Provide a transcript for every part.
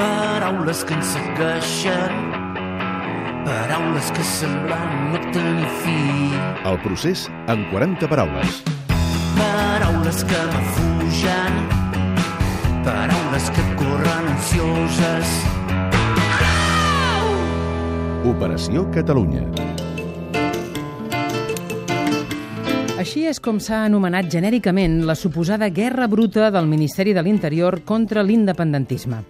Paraules que ens segueixen, paraules que semblen no tenir fi. El procés en 40 paraules. Paraules que m'afugen, paraules que corren ansioses. Operació Catalunya. Així és com s'ha anomenat genèricament la suposada guerra bruta del Ministeri de l'Interior contra l'independentisme.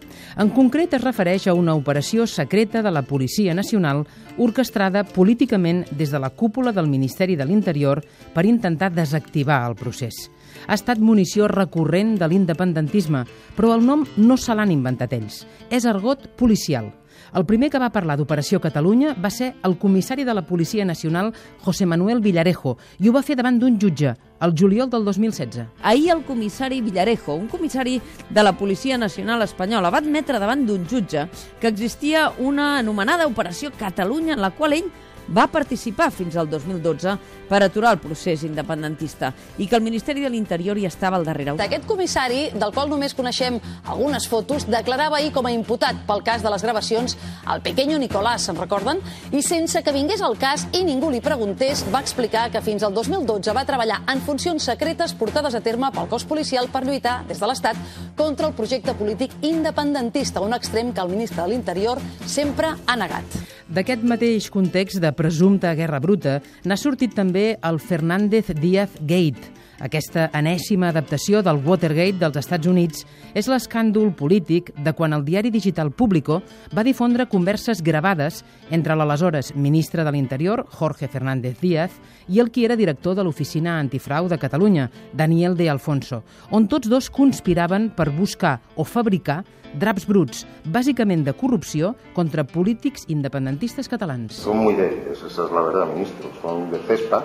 En concret es refereix a una operació secreta de la Policia Nacional orquestrada políticament des de la cúpula del Ministeri de l'Interior per intentar desactivar el procés. Ha estat munició recurrent de l'independentisme, però el nom no se l'han inventat ells. És argot policial. El primer que va parlar d'Operació Catalunya va ser el comissari de la Policia Nacional, José Manuel Villarejo, i ho va fer davant d'un jutge, el juliol del 2016. Ahir el comissari Villarejo, un comissari de la Policia Nacional Espanyola, va admetre davant d'un jutge que existia una anomenada Operació Catalunya en la qual ell va participar fins al 2012 per aturar el procés independentista i que el Ministeri de l'Interior hi estava al darrere. Aquest comissari, del qual només coneixem algunes fotos, declarava ahir com a imputat pel cas de les gravacions al pequeño Nicolás, se'n recorden? I sense que vingués al cas i ningú li preguntés, va explicar que fins al 2012 va treballar en funcions secretes portades a terme pel cos policial per lluitar des de l'Estat contra el projecte polític independentista, un extrem que el ministre de l'Interior sempre ha negat. D'aquest mateix context de presumpta guerra bruta n'ha sortit també el Fernández Díaz Gate. Aquesta enèsima adaptació del Watergate dels Estats Units és l'escàndol polític de quan el diari digital Público va difondre converses gravades entre l'aleshores ministre de l'Interior, Jorge Fernández Díaz, i el qui era director de l'Oficina Antifrau de Catalunya, Daniel de Alfonso, on tots dos conspiraven per buscar o fabricar draps bruts, bàsicament de corrupció, contra polítics independentistes catalans. Son muy débiles, esa es la verdad, ministro. Son de cespa.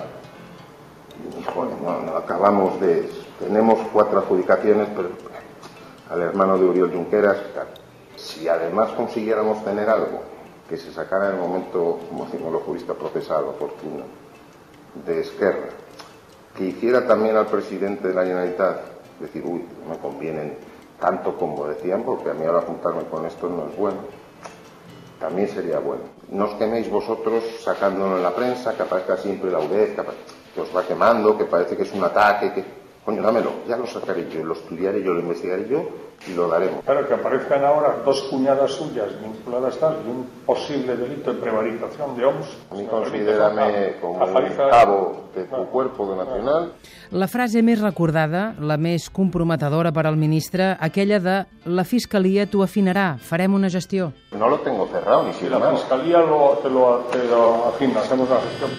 Joder, no, no acabamos de... Tenemos cuatro adjudicaciones, pero al hermano de Uriol Junqueras, si además consiguiéramos tener algo que se sacara en el momento, como decimos los juristas, procesal oportuno, de Esquerra, que hiciera también al presidente de la Generalitat, decir, uy, me convienen tanto como decían, porque a mí ahora juntarme con esto no es bueno. También sería bueno. No os queméis vosotros sacándolo en la prensa, que aparezca siempre la UDEF, que, que os va quemando, que parece que es un ataque, que... Coño, dámelo, ya lo sacaré yo, lo estudiaré yo, lo investigaré yo y lo daremos. Claro, que aparezcan ahora dos cuñadas suyas vinculadas tal y un posible delito de prevaricación de OMS. A mí considérame como un cabo de tu cuerpo de nacional. La frase més recordada, la més comprometedora per al ministre, aquella de la Fiscalia t'ho afinarà, farem una gestió. No lo tengo cerrado, ni si la Fiscalía lo, te, lo, te lo afina, hacemos la gestión.